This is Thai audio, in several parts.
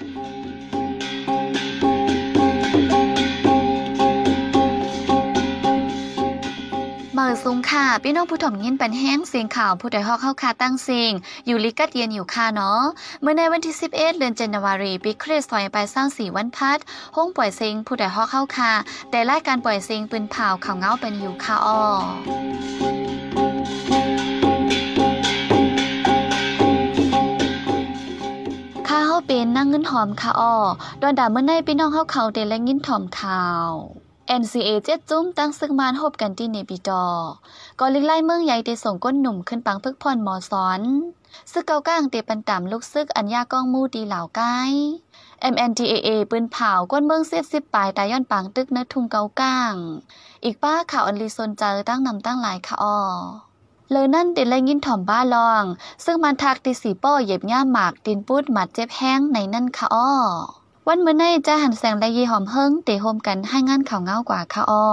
เมื่อสูงค่ะ พี่น้องผู้ถ่อมยินปันแห้งเสียงข่าวผู้ใดฮอกเข้าคาตั้งเสียงอยู่ลิกัดเย็นอยู่ค่ะเนาะเมื่อในวันที่ 11 เดือนจันทวารีปีคริสต์ศักราช24วันพัดห้องปล่อยเสียงผู้ใดฮอกเข้าคาแต่รายการปล่อยเสียงปืนเผาข่าวเงาเป็นอยู่ค่ะอ้อ เป็นนั่งเงินหอมค่ะอ้อดอนดาเมื่อในพี่น้องเฮาเขาเดและงินถอมข่าว NCA เจ็ดจุ้มตั้งซึกมานฮบกันที่เนปิดอก่อนลิกไล่เมืองใหญ่ได้ส่งก้นหนุ่มขึ้นปังพึกพรหมอสอนซึกเกาก้างเตปันต่ำลูกซึกอัญญาก้องมูดีเหล่าไก MNTAA ปืนเผาก้นเมืองเสียบสิบปลายตายย้อนปังตึกเนื้อทุงเกาก้าง อีกป้าข่าวอันลีซนเจอตั้งนำตั้งหลายค่ะอ้อ เลยนั่นเด็ดเลยยินถ่อมบ้าลอง ซึ่งมันทักตีสีป้อเหย็บย่าหมากดินปุดหมัดเจ็บแห้งในนั่นค่ะอ้อวันเมื่อในจะหันแสงและยีหอมเฮิงเตะโฮมกันให้งานข่าวเงากว่าค่ะอ้อ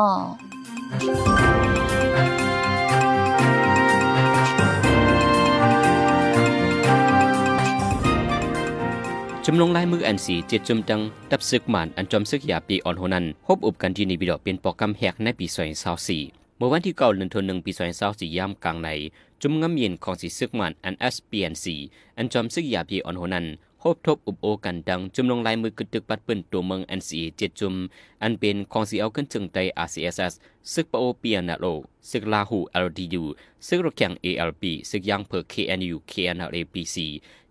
จุมลงลายมืออันสีเจ็ดจมจังดับซึกหมานอันจอมซึกยาปีอ่อนโหนันพบอุบกันที่ในบิดอเป็นโปรแกรมแหกในปีสอยเศร้าสี่ เมื่อวันที่เก้าเดือนธันวาคมปีสอยเศร้าสี่ยามกลางใน จุมงำเย็นของสีซึกมานอัน SPNC อันจอมซึกยาปีออนโหนันพบทบอุบโอกันดังจุมลงลายมือกึดตึกปัดเปิ้นตัวเมือง NCA เจ็ดจุมอันเป็นของสีเอาขึ้นจึงใจ RCSS ซึกปโอเปียนาโลซึกลาหู LDU ซึกรถแข่ง ALP ซึกยังเพิก KNU KNRAPC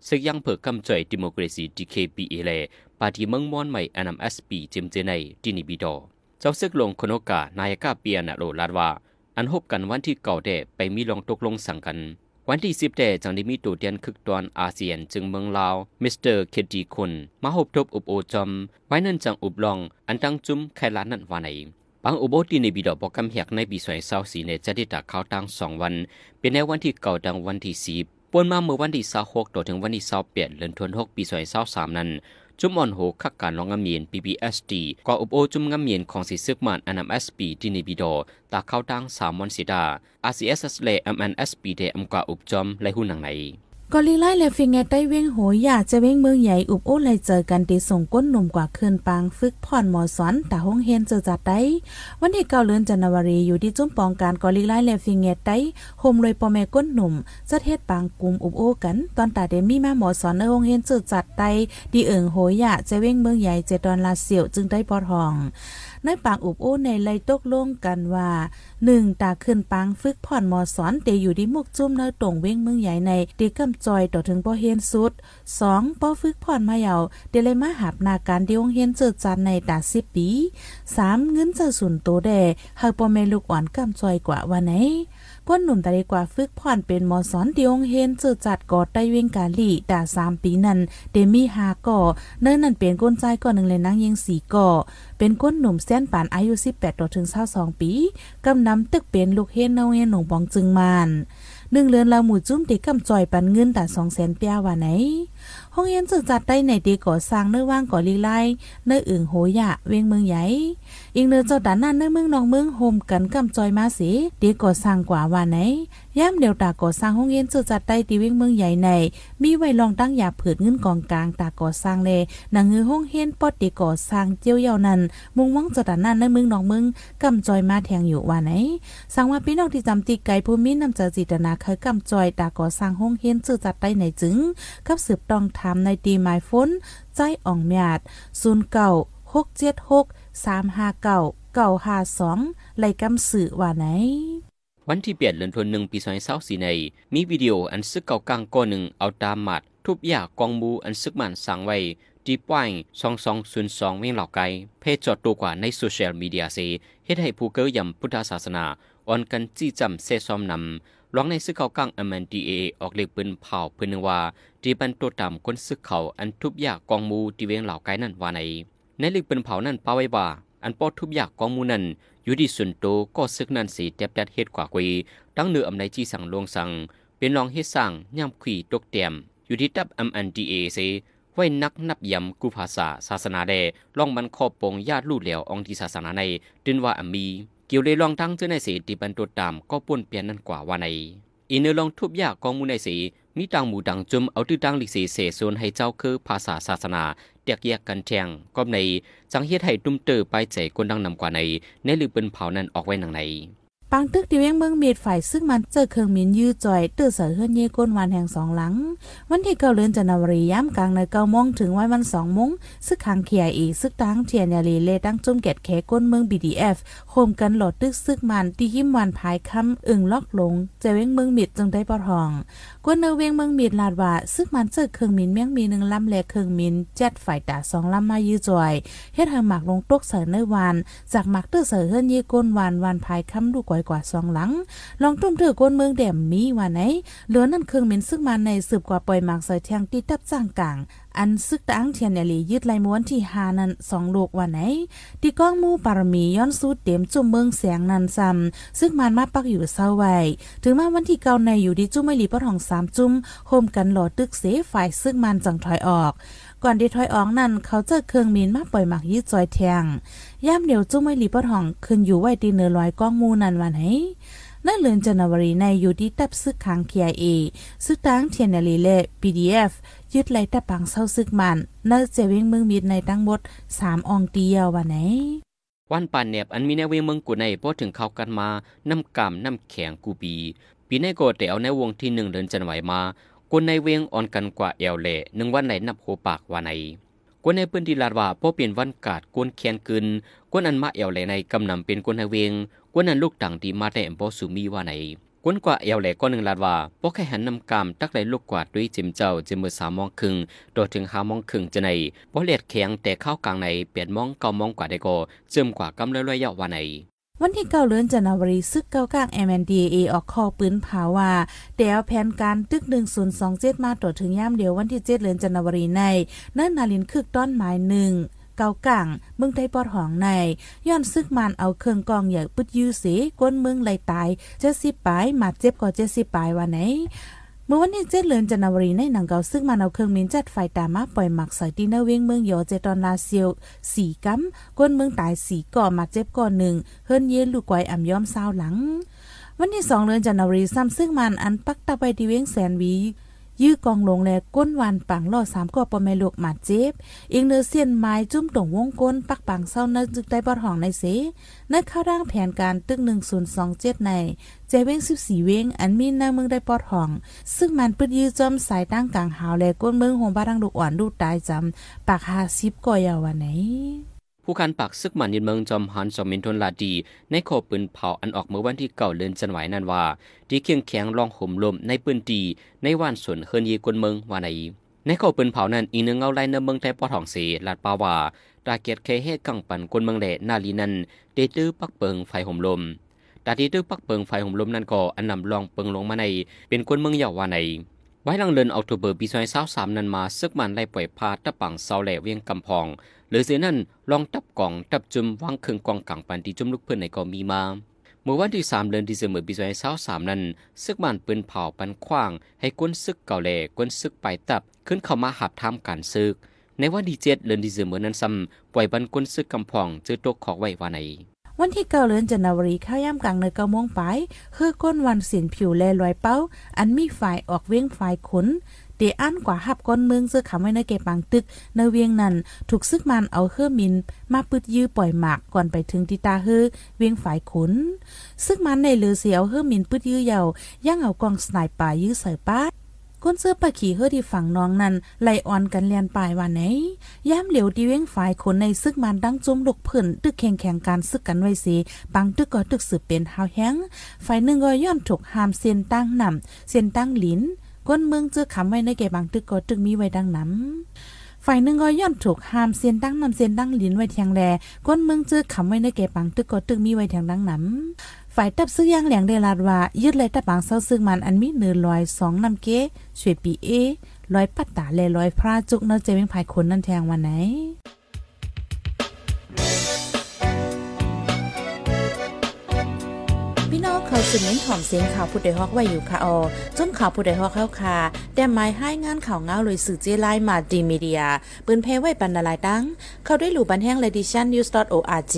ซึกยังเพิกกำจ่อยดิโมคราซี DKPA เลปาร์ตี้เมืองมอนใหม่ NMSP จิมเจในดินิบิดอ เจ้าซึกลงคโนกานายกาเปียนโลลาดว่า อันพบกันวันที่เก่าแด่ไปมีลองตกลงสั่งกัน วันที่สิบแต่จังได้มีตัวเตียนคึกตอนอาเซียนจึงเมืองลาวมิสเตอร์เคจีคนมาหบทบอุบโอจอมไว้นั่นจังอุบลองอันตั้งจุ้มไคลานนั่นว่าไหนบางอุโบตีในบิดอบอกกำแหกในปีสวยเศร้าสีในจะได้ตักข้าวตั้งสองวัน เป็นในวันที่เก่าดังวันที่สีปวนมาเมื่อวันที่สาหกต่อถึงวันที่สาเปลี่ยนเลือนทวนหกปีสวยเศร้าสามนั้น จุมอ่อนโหคักการลองงำเมียน PBSD ก่ออุบโอจุมงำเมียนของสีซึกมันอัน MSP ที่ในบิดอตาเข้าตั้งสามวันสีดา RCSS และ MNSP เดอมกว่าอุบจอมและหุ่นหนังไหน กอลิไล่และฟิงแงใต้เว้งโหยอยากจะเว้งเมืองใหญ่อุบโอ้เลยเจอกันตีส่งก้นหนุ่มกว่าเคืนปางฝึกผ่อนหมอสอนแตาห้องเฮนเจอจัดได้ วันที่เก้าเดือนจันวารีอยู่ที่จุ้มปองการกอลิไล่และฟิงแงใต้โฮมเลยปอแม่ก้นหนุ่มจะเทศปางกลุ่มอุบโอ้กัน ตอนตาเดมี่มาหมอสอนในห้องเฮนเจอจัดได้ดีเอิงโหยอยากจะเว้งเมืองใหญ่เจดอนลาเสียวจึงได้ปอทองในปางอุบโอ้ในเลยตกลงกันว่าหนึ่งตาขึ้นปางฝึกผ่อนหมอสอนเตอยู่ที่มุกจุ้มเนอตรงเว้งเมืองใหญ่ในตีกำจอยต่อถึงปอเฮนสุดสองปอฝึกผ่อนมาเยาเดเลยมาหับนาการเดียวเฮนเจอจันในตาสิบปีสามเงินเจอสุนโตแดหากปอเมลูกอ่อนกำจอยกว่าวันไหนก้นหนุ่มตาดีกว่าฝึกผ่อนเป็นหมอสอนเดียวเฮนเจอจัดกอดได้เวงกาลีดาสามปีนั้นเดมีหาก่อเนิ่นนั่นเป็นก้นใจก่อนหนึ่งเลยนั่งยิงสีก่อเป็นก้นหนุ่มเส้นปานอายุ18ต่อถึง22ปีกำนำตึกเป็นลูกเฮนเนาเฮนหนงบองจึงมาน หนึ่งเรือนเราหมู่จุ้มเด็กกำจอยปันเงินแต่สองแสนเปียว่าไหน ห้องเรียนจึงจัดได้ในดีก่อสร้างเนื้อว่างก่อลีไลเนื้ออึ่งโหยะเวียงเมืองใหญ่อีกเนื้อเจ้าดันนั่นเนื้อเมืองนองเมืองโฮมกันกำจอยมาสิดีก่อสร้างกว่าว่าไหนย่ำเดียวตาก่อสร้างห้องเรียนจึงจัดได้ตีเวียงเมืองใหญ่ใน มีไว้ลองตั้งยาเผือดเงินกองกลางตาก่อสร้างเลหนังเงือห้องเฮียนปอดดีก่อสร้างเจียวเยานั้นมุงวังเจ้าดันนั่นเนื้อเมืองนองเมืองกำจอยมาแทงอยู่ว่าไหนสังว่าพี่น้องที่จำตีไก่ผู้มีน้ำเจอจิตนาเคยกำจอยตาก่อสร้างห้องเฮียนจื้อจัดได้ในจึงกับสืบต้อองทำในตีหมายฝนใจอ่องหยาด0เก่า676 359 952ไล่กำสื่อว่าไหนวันที่เปลี่ยนเลือนทนหนึ่งปีสองเศร้าสีในมีวิดีโออันซึกเก่ากลางก้อนหนึ่งเอาตามหมัด ทุบยากกองมูอันซึกมันสังไว้ดีป้ายสองสองศูนย์สองเวียงเหล่าไกเพจจอดตัวกว่าในโซเชียลมีเดียเซเฮ็ดให้ผู้เกยยำพุทธศาสนาอ่อนกันจี้จำเซซอมนำ ร้องในซึกเขากลาง MNDA ออกเล็กปืนเผาเพื่อนว่าดีบันตัวต่ำคนซึกเขาอันทุบยากกองมูที่เวียงเหล่าไกนั่นว่าในในเล็กปืนเผานั่นป้าไว้ว่าอันปอทุบยากกองมูนั้นอยู่ที่ส่วนโตก็ซึกนั่นสีแตบแดดเฮ็ดกว่ากุยตั้งเนื้ออำในจีสั่งลวงสั่งเป็นรองเฮ็ดสร้างย่ำขีตกเตียมอยู่ที่ตับ MNDA เซไว้นักนับยำกุภาษาศาสนาแดล่องมันครอบปงญาติลู่เหลวองที่ศาสนาในดินว่าอมี กี่ยวเลยลองทั้งเจ้าในสีตีบรรทุตามก็ป้วนเปลี่ยนนั่นกว่าว่าในอีเนอลองทุบยากกองมูในสีมีต่างหมู่ดังจุมเอาตื้อตั้งลิกสีเสโซนให้เจ้าคือภาษาศาสนาเตียกแยกกันแทงก็ในสังเฮ็ดให้ตุ้มเตอไปใจคนดังนำกว่าในในหรือเป็นเผานั้นออกไว้หนังใน ปางตึกที่เวียงเมืองเมีดฝ่ายซึ่งมันเจอเครื่องมินยื้อจ่อยตื้อเสือเฮือนเย่ก้นวันแห่งสองหลัง วันที่เก้าเลือนจันวรีย้ำกลางในเก้าโมงถึงวันวันสองโมงซึกขังเขียอีซึกตั้งเทียนยาลีเลตั้งจุ่มเกตแขก้นเมืองบีดีเอฟโคมกันหลอดตึกซึกมันที่หิมวันภายคำอึ่งล็อกลงเจเวียงเมืองมิดจึงได้ปอทอง กวนเนเวียงเมืองมีดลาดว่าซึกมันเจอเครื่องมินเมียงมีหนึ่งลำแลเครื่องมินเจ็ดฝ่ายตาสองลำมายื้อจอยเฮ็ดให้หมักลงตกเสือเนวันจากหมักตื้อเสือเฮือนเย่ก้นวันวันภายคำดูก่อยกว่าสองหลัง ลองตุ้มเถือก้นเมืองแดมมีว่าไหนเหลือนั่นเครื่องมินซึ่งมาในสืบกว่าปล่อยหมักใส่แทงตีตับจ้างกลาง อันซึกตั้งเทียนเนลียึดลายม้วนที่หานั้นสองลูกว่าไหนที่ก้องมูปารมีย้อนสูดเต็มจุ่มเมืองแสงนันซ้ำซึ่งมันมาปักอยู่เศร้าไว้ถึงมาวันที่เก้าในอยู่ที่จุ่มไม่หลีปะทองสามจุ่มโฮมกันหลอดตึกเสฝ่ายซึ่งมันจังถอยออก ก่อนที่ถอยออกนั่นเขาเจอเครื่องมินมาปล่อยหมักยืดจอยแทงย่ามเดียวจุ่มไม่หลีปะทองขึ้นอยู่ไว้ตีเนื้อลอยก้องมูนันวันไหนนั่นเลือนจันวรีในอยู่ที่ตับซึกขัง KIA ซึกตั้งเทียนนลีเล่ PDF ยึดไหล่ตับปังเศร้าซึกมันเนื้อเจวิงเมืองมีดในตั้งหมด3อองตียววันไหนวันป่านเนบอันมีแนวเวงเมืองกูในพอถึงเข้ากันมาน้ำกำน้ำแข็งกูปีปีในโกแต่เอาในวงที่หนึ่งเดินจันไหวมาคนในเวงอ่อนกันกว่าเอวเล่หนึ่งวันไหนนับโหปากว่าไหนคนในพื้นที่ลาดว่าพอเปลี่ยนวันกาดกวนแขนกึนกวนอันมาเอวเล่ในกำนำเป็นคนในเวงกวนนั้นลูกต่างดีมาแต่อำเภอสุมีว่าไหน กวนกว่าเอวแหลก็หนึ่งลาดว่าพวกแค่หันนำกามตักไหลลูกกวาดด้วยจิมเจ้าจิมมือสามมองครึ่งโดดถึงหามองครึ่งจะไหนพอเลียดแข็งแต่เข้ากลางในเปลี่ยนมองเก่ามองกว่าได้ก็จิมกว่ากำเลยลอยยาวว่าไหนวันที่เก้าเลือนจันวรีซึกเก้ากลาง MNDA ออกคอปืนผาว่าเดี๋ยวแผนการตึกหนึ่งศูนย์สองเจ็ดมาต่อถึงย่ามเดียววันที่เจ็ดเลือนจันวรีในเนิ่นนาลินคึกต้นไม้หนึ่ง เกากลางเมืองไทยปอดหองในย้อนซึกมันเอาเครื่องกองใหญ่ปึดยื้อเสก้นเมืองไหลตายเจ็ดสิบปลายมาเจ็บก็เจ็ดสิบปลายวันไหนเมื่อวันที่เจ็ดเลือนจันวรีในหนังเกาซึ่งมันเอาเครื่องมินจัดไฟตามาปล่อยหมักใส่ตีนเวงเมืองยอเจตอนลาเซียวสีกัมก้นเมืองตายสีก่อมาเจ็บก่อหนึ่งเฮิรนเย็นลูกไกวอ่ำย้อมเศร้าหลัง วันที่สองเดือนจันวรีซ้ำซึ่งมันอันปักตะไปที่เวงแสนวี ยื้อกองลงแลก้นวันปังล่อสามก็ปอแม่ลูกมาเจ็บอีกเนื้อเสียนไม้จุ่มตรงวงก้นปักปังเศร้าเนื้อจึกได้บอดห้องในเสนักเข้าร่างแผนการตึกหนึ่งศูนย์สองเจ็ดในใจเว้งสิบสี่เว้งอันมีหน้าเมืองได้ปอดห้อง ซึ่งมันปืดยื้อจอมสายตั้งกลางหาวแลก้นเมืองหงบ้าดังลูอ่อนดูตายจำปากหาซิบก่อยาววันไหน ผู้คันปากซึกมันยินเมืองจอมฮันจอมมินทนลาดี ในโคปืนเผาอันออกเมื่อวันที่เก่าเลือนจันไหวนั่นว่า ที่เคียงแข็งลองห่มลมในปืนตีในว่านสวนเฮินยีกวนเมืองว่าในในโคปืนเผานั้นอีกหนึ่งเอาไล่ในเมืองไทยปอทองเสลาดปาวาตาเกียรเคเฮกังปันกวนเมืองแหล่นาลีนันเตตื้อปักเปิงไฟห่มลมตาที่ตื้อปักเปิงไฟห่มลมนั่นก็อันนำลองเปิงลงมาใน เป็นกวนเมืองเยาว่าในไว้ลังเดือนออกตุเบอร์ปีซอยเศร้าสามนันมาซึกมันไล่ปล่อยพาตะปังเสาแหล่เวียงกำพอง หรือเสียนั่นลองตับกล่องตับจุมวางเครื่องกองกังปันที่จุมลูกเพื่อนในก็มีมา เมื่อวันที่สามเดือนที่เสมอปีสอยเศร้าสามนั้น ซึกมันปืนเผาปันคว้าง ให้ก้นซึกเก่าแหล่ก้นซึกไปตับขึ้นเข้ามาหับทำการซึก ในวันที่เจ็ดเดือนที่เสมอนั้นซ้ำปล่อยบันก้นซึกกำพองเจอตกขอกไว้ว่าไหนวันที่เก้าเดือนจันวรีข้าย่ำกลางในเก้าโมงไป คือก้นวันสินผิวแลลอยเป้า อันมีฝ่ายออกเว้งฝ่ายขน เตอันกว่าหับก้นเมืองเสื้อขำไว้ในเก็บปังตึกในเวียงนั้นถูกซึกมันเอาเครื่องมินมาปึดยื้อปล่อยหมากก่อนไปถึงติตาเฮือเวียงฝ่ายขุนซึกมันในเลือเสียวเฮือมินปึดยื้อเยาวย่างเอากองสไนป่ายื้อใส่ป้าก้นเสื้อปะขี่เฮือที่ฝั่งน้องนั้นไลอ่อนกันเลียนปลายวันไหนย่ามเหลียวดีเว้งฝ่ายคนในซึกมันดังจุ่มลูกผื่นตึกแข่งแข่งการซึกกันไว้สีบางตึกก็ตึกสืบเป็นหาวแห้งฝ่ายหนึ่งก็ย้อนถูกหามเส้นตั้งหนำเส้นตั้งลิ้น ก้นเมืองเจอขำไว้ในแก่บางตึกก็ตึกมีไว้ดังนั้นฝ่ายหนึ่งก็ย่อนถูกห้ามเซียนตั้งนำเซียนตั้งลินไว้เทียงแลก้นเมืองเจอขำไว้ในแก่บางตึกก็ตึกมีไว้เทียงดังนั้นฝ่ายตับซื้อยางแหลงเดลาดว่ายึดเลยตับบางเศร้าซึ่งมันอันมีเนื้อลอยสองนำเก้ช่วยปีเอลอยปัตตาแลลอยพระจุกเนาะเจมิงภายคนนั่นแทงวันไหน พี่น้องค่ะอยสืบเน้นถ่อมเสียงข่าวผู้ใดฮอกไว้อยู่ค่ะออจุ้มข่าวผู้ใดฮอกเข้าค่ะแต่หมายให้งานข่าวเงาเลยสื่อเจไลมาดีมีเดีย ปืนเพไว้บรรณาลายดัง เข้าได้หลู่บันแห้ง ladishannews.org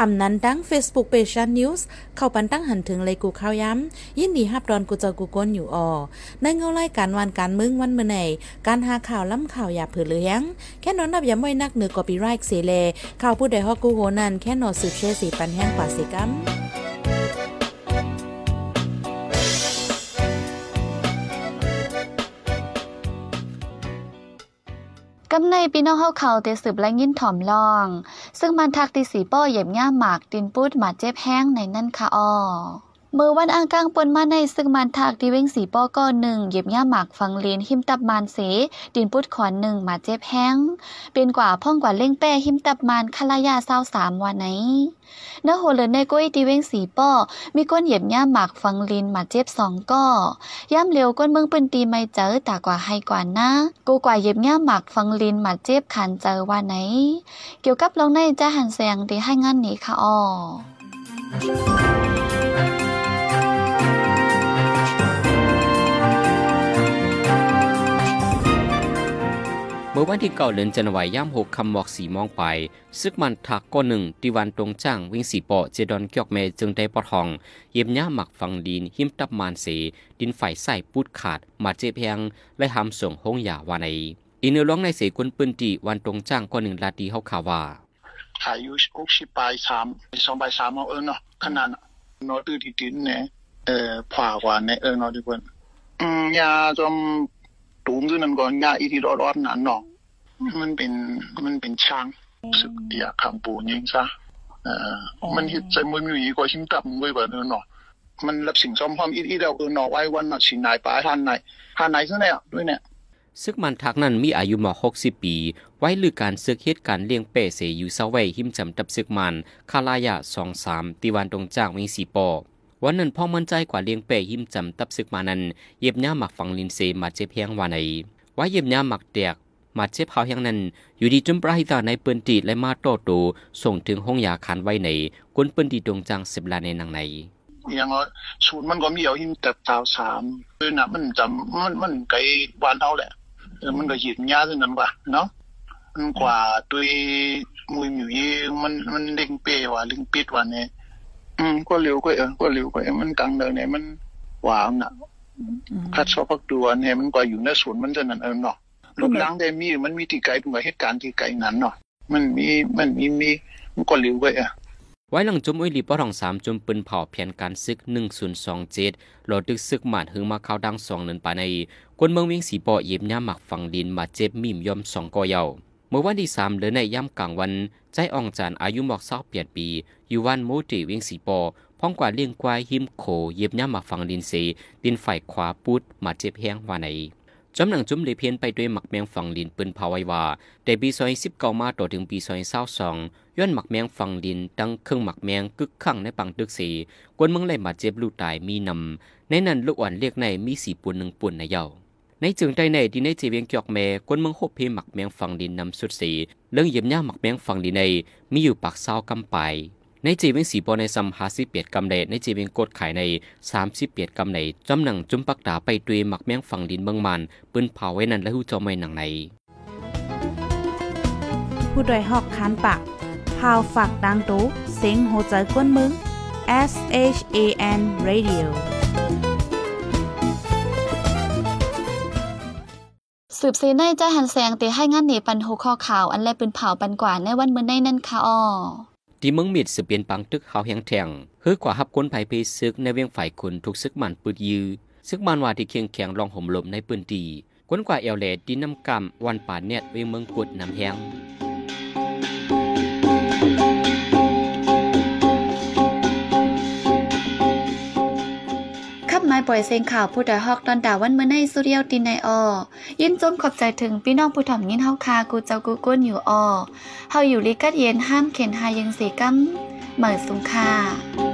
อำนั้นดัง Facebook page news เข้าปันตั้งหันถึงเลยกูข่าวย้ำ ยินดีฮับดอนกูเจอกูก้นอยู่ออในเงาไล่การวันการมึงวันเมื่อไหนการหาข่าวล้ำข่าวอย่าเผือเลี้ยงแค่นอนนับย้ำไว้นักเหนือกอปีไรค์เสเลข่าวผู้ใดฮอกกูโหนันแค่นอสืบเชื่อสีปันแห้งกว่าสิกัม กำในพี่น้องเฮาเขาเตสืบและยินถ่อมลอง ซึ่งมันทักตีสีป้อเหย็บง่ามหมากดินปุดหมาเจ็บแห้งในนั่นค่ะอ้อ เมื่อวันอังกางปนมาในซึ่งมันทักดีเว้งสีป้อก้อนหนึ่งเหย็บง่าหมากฟังเลนหิมตับมานเส ดินปุดขอนหนึ่งหมาเจ็บแห้งเป็นกว่าพ่องกว่าเล่งแป้หิมตับมานคลายาเศร้าสามวันไหนเนื้อโหเลนในก้อยดีเว้งสีป้อมีก้นเหย็บง่าหมากฟังลินหมาเจ็บสองก้อย่ำเร็วก้นเมืองเป็นตีไม่เจอตากว่าให้กว่านะกูกว่าเย็บง่าหมากฟังลินหมาเจ็บขันเจอว่าไหน เกี่ยวกับลองในจะหันแสงดีให้งานนี้ค่ะอ้อ วันที่เก้าเดือนจันวายย่ำหกคำบอกสีมองไป ซึกมันทักก้อนหนึ่งตีวันตรงจ้างวิ่งสีปอเจดอนเกียกเมจึงได้ปอทอง เย็บย่าหมักฟังดินหิมตับมานเส ดินไฟใส่ปูดขาด มาเจ็บแพงและหำส่งห้องยาวาในอินเนอร้องในเสกุนปืนตีวันตรงจ้างก้อนหนึ่งลาดีเฮาข่าวว่าขายอยู่หกสิบปลายสามสองปลายสามเอาเออเนาะขนาดน่ะนอตื้อที่ดินเนี่ยเอ่อผ่ากว่าในเออเนาะทุกคนอืมยาจอมตูมด้วยนั่นก่อนยาอีที่รอดๆนั่นเนาะ มันเป็นมันเป็นช้างสึกอยากคำปูยิงซะเอ่อมันเฮ็ดใจมือมีกว่าหิมตับมือแบบนั้นเนาะมันรับสิ่งซ่อมความอีๆแล้วเออเนาะไว้วันน่ะสินายปลายทันไหนทันไหนซะเนี่ยด้วยเนี่ยซึกมันทักนั้นมีอายุมา60 ปี ไว้ลือการซึกเหตุการณ์เลี้ยงเป้เสอยู่เซาไว้หิมจำตับซึกมันคาลายะ23ตีวันตรงจากวิงสีปอวันนั้นพ่อมั่นใจกว่าเลี้ยงเป้หิมจำตับซึกมานั้นเย็บหน้าหมักฝังลินเซมาเจ็บแพงว่าในไว้เย็บหน้าหมักแตก มาเจ็บเผาแห่งนั้น อยู่ดีจุมปราหิตาในปืนตีและมาโตโตส่งถึงห้องยาคันไว้ในกุนปืนตีตรงจังสิบลาในนังในอย่างว่าสูตรมันก็มีเอาหินแต่ตาวสามเออน่ะมันจำมันมันไกลบ้านเฮาแหละเออมันก็หยิบยาซึ่งนั้นว่าเนาะมันกว่าตัวมุยหมิวเองมันมันเล็งเปว่าเล็งปิดว่าเนี่ยอืมก็เร็วก็เออก็เร็วก็เออมันกลางเดินเนี่ยมันหวานน่ะคัดชอบพักตัวเนี่ยมันกว่าอยู่ในสวนมันจะนั่นเออเนาะ ลูกล้างได้มีมันมีที่ไกลตรงกับเหตุการณ์ที่ไกลนั้นเนาะมันมีมันมีมีมันก็เร็วก็เออไว้หลังจุมอุ้ยลีปอทองสามจุมปืนเผาแผนการซึกหนึ่งศูนย์สองเจ็ดโหลดดึกซึกหมาดหึงมาเข้าดังสองเนินปาในกวนเมืองเวียงสีปอเย็บย่าหมักฝังดินมาเจ็บมิมยอมสองกอเยาเมื่อวันที่สามเดือนในย่ำกลางวัน ใจอ่องจานอายุหมอกเศร้าเปลี่ยนปี อยู่วันโมติเวียงสีปอพ้องกว่าเลี้ยงควายหิมโขเย็บย่าหมักฝังดินเสดินไฟขวาปุดมาเจ็บแห้งว่าใน จำหนังจุ้มเลยเพียนไปด้วยหมักแมงฝังดินปืนเผาไว้ว่าแต่ปีซอยสิบเก้ามาต่อถึงปีซอยเศร้าสองย้อนหมักแมงฝังดินตั้งเครื่องหมักแมงกึกขังในปังตึกสีกวนเมืองไหลมาเจ็บลูกตายมีนำในนั้นลูกอ่อนเรียกในมีสีปุ่นหนึ่งปุ่นในเยาในจึงใจในที่ในเจเวียงเกียกแม่กวนเมืองหบเพหมักแมงฝังดินนำสุดสีเรื่องเยี่ยมย่าหมักแมงฝังดินในมีอยู่ปากเศร้ากำไป ในจีเวียงสีปอในซัมหาสิเปียดกำเดในจีเวียงกดขายในสามสิเปียดกำในจำหนังจุมปักตาไปตุยหมักแมงฝังดินเมืองมันปืนเผาไว้นั่นและหูจอมไว้หนังในผู้ดยหอกคานปากพาวฝากดังตู้เซ็งโหใจกวนมึง S H A N Radio สืบเสในใจหันแสงเตให้งานหนีปันโหคอข่าว อันแลปืนเผาปันกว่าในวันเมื่อในนั่นค่ะอ้อ ที่เมืองมิดสืบเปลี่ยนปังตึกเฮาแหงแทงเฮือกว่าฮับคนภัยเพซึกในเวียงฝ่ายคนถูกซึกมันปืดยือซึกมันว่าที่เคียงแข็งรองห่มลมในปืนตีกวนกว่าเอวเลดินน้ำกำวันป่าเน็ตเวียงเมืองกุดน้ำแหง เสียงข่าวผู้ใดฮอกตอนดาวันเมื่อในสุเรียวตินในออยินจมขอบใจถึงพี่น้องผู้ถ่อมยินเฮาคากูเจ้ากูก้นอยู่ออเฮาอยู่ลิกัดเย็นห้ามเข็นหายังเสกัมเหมือสุงคา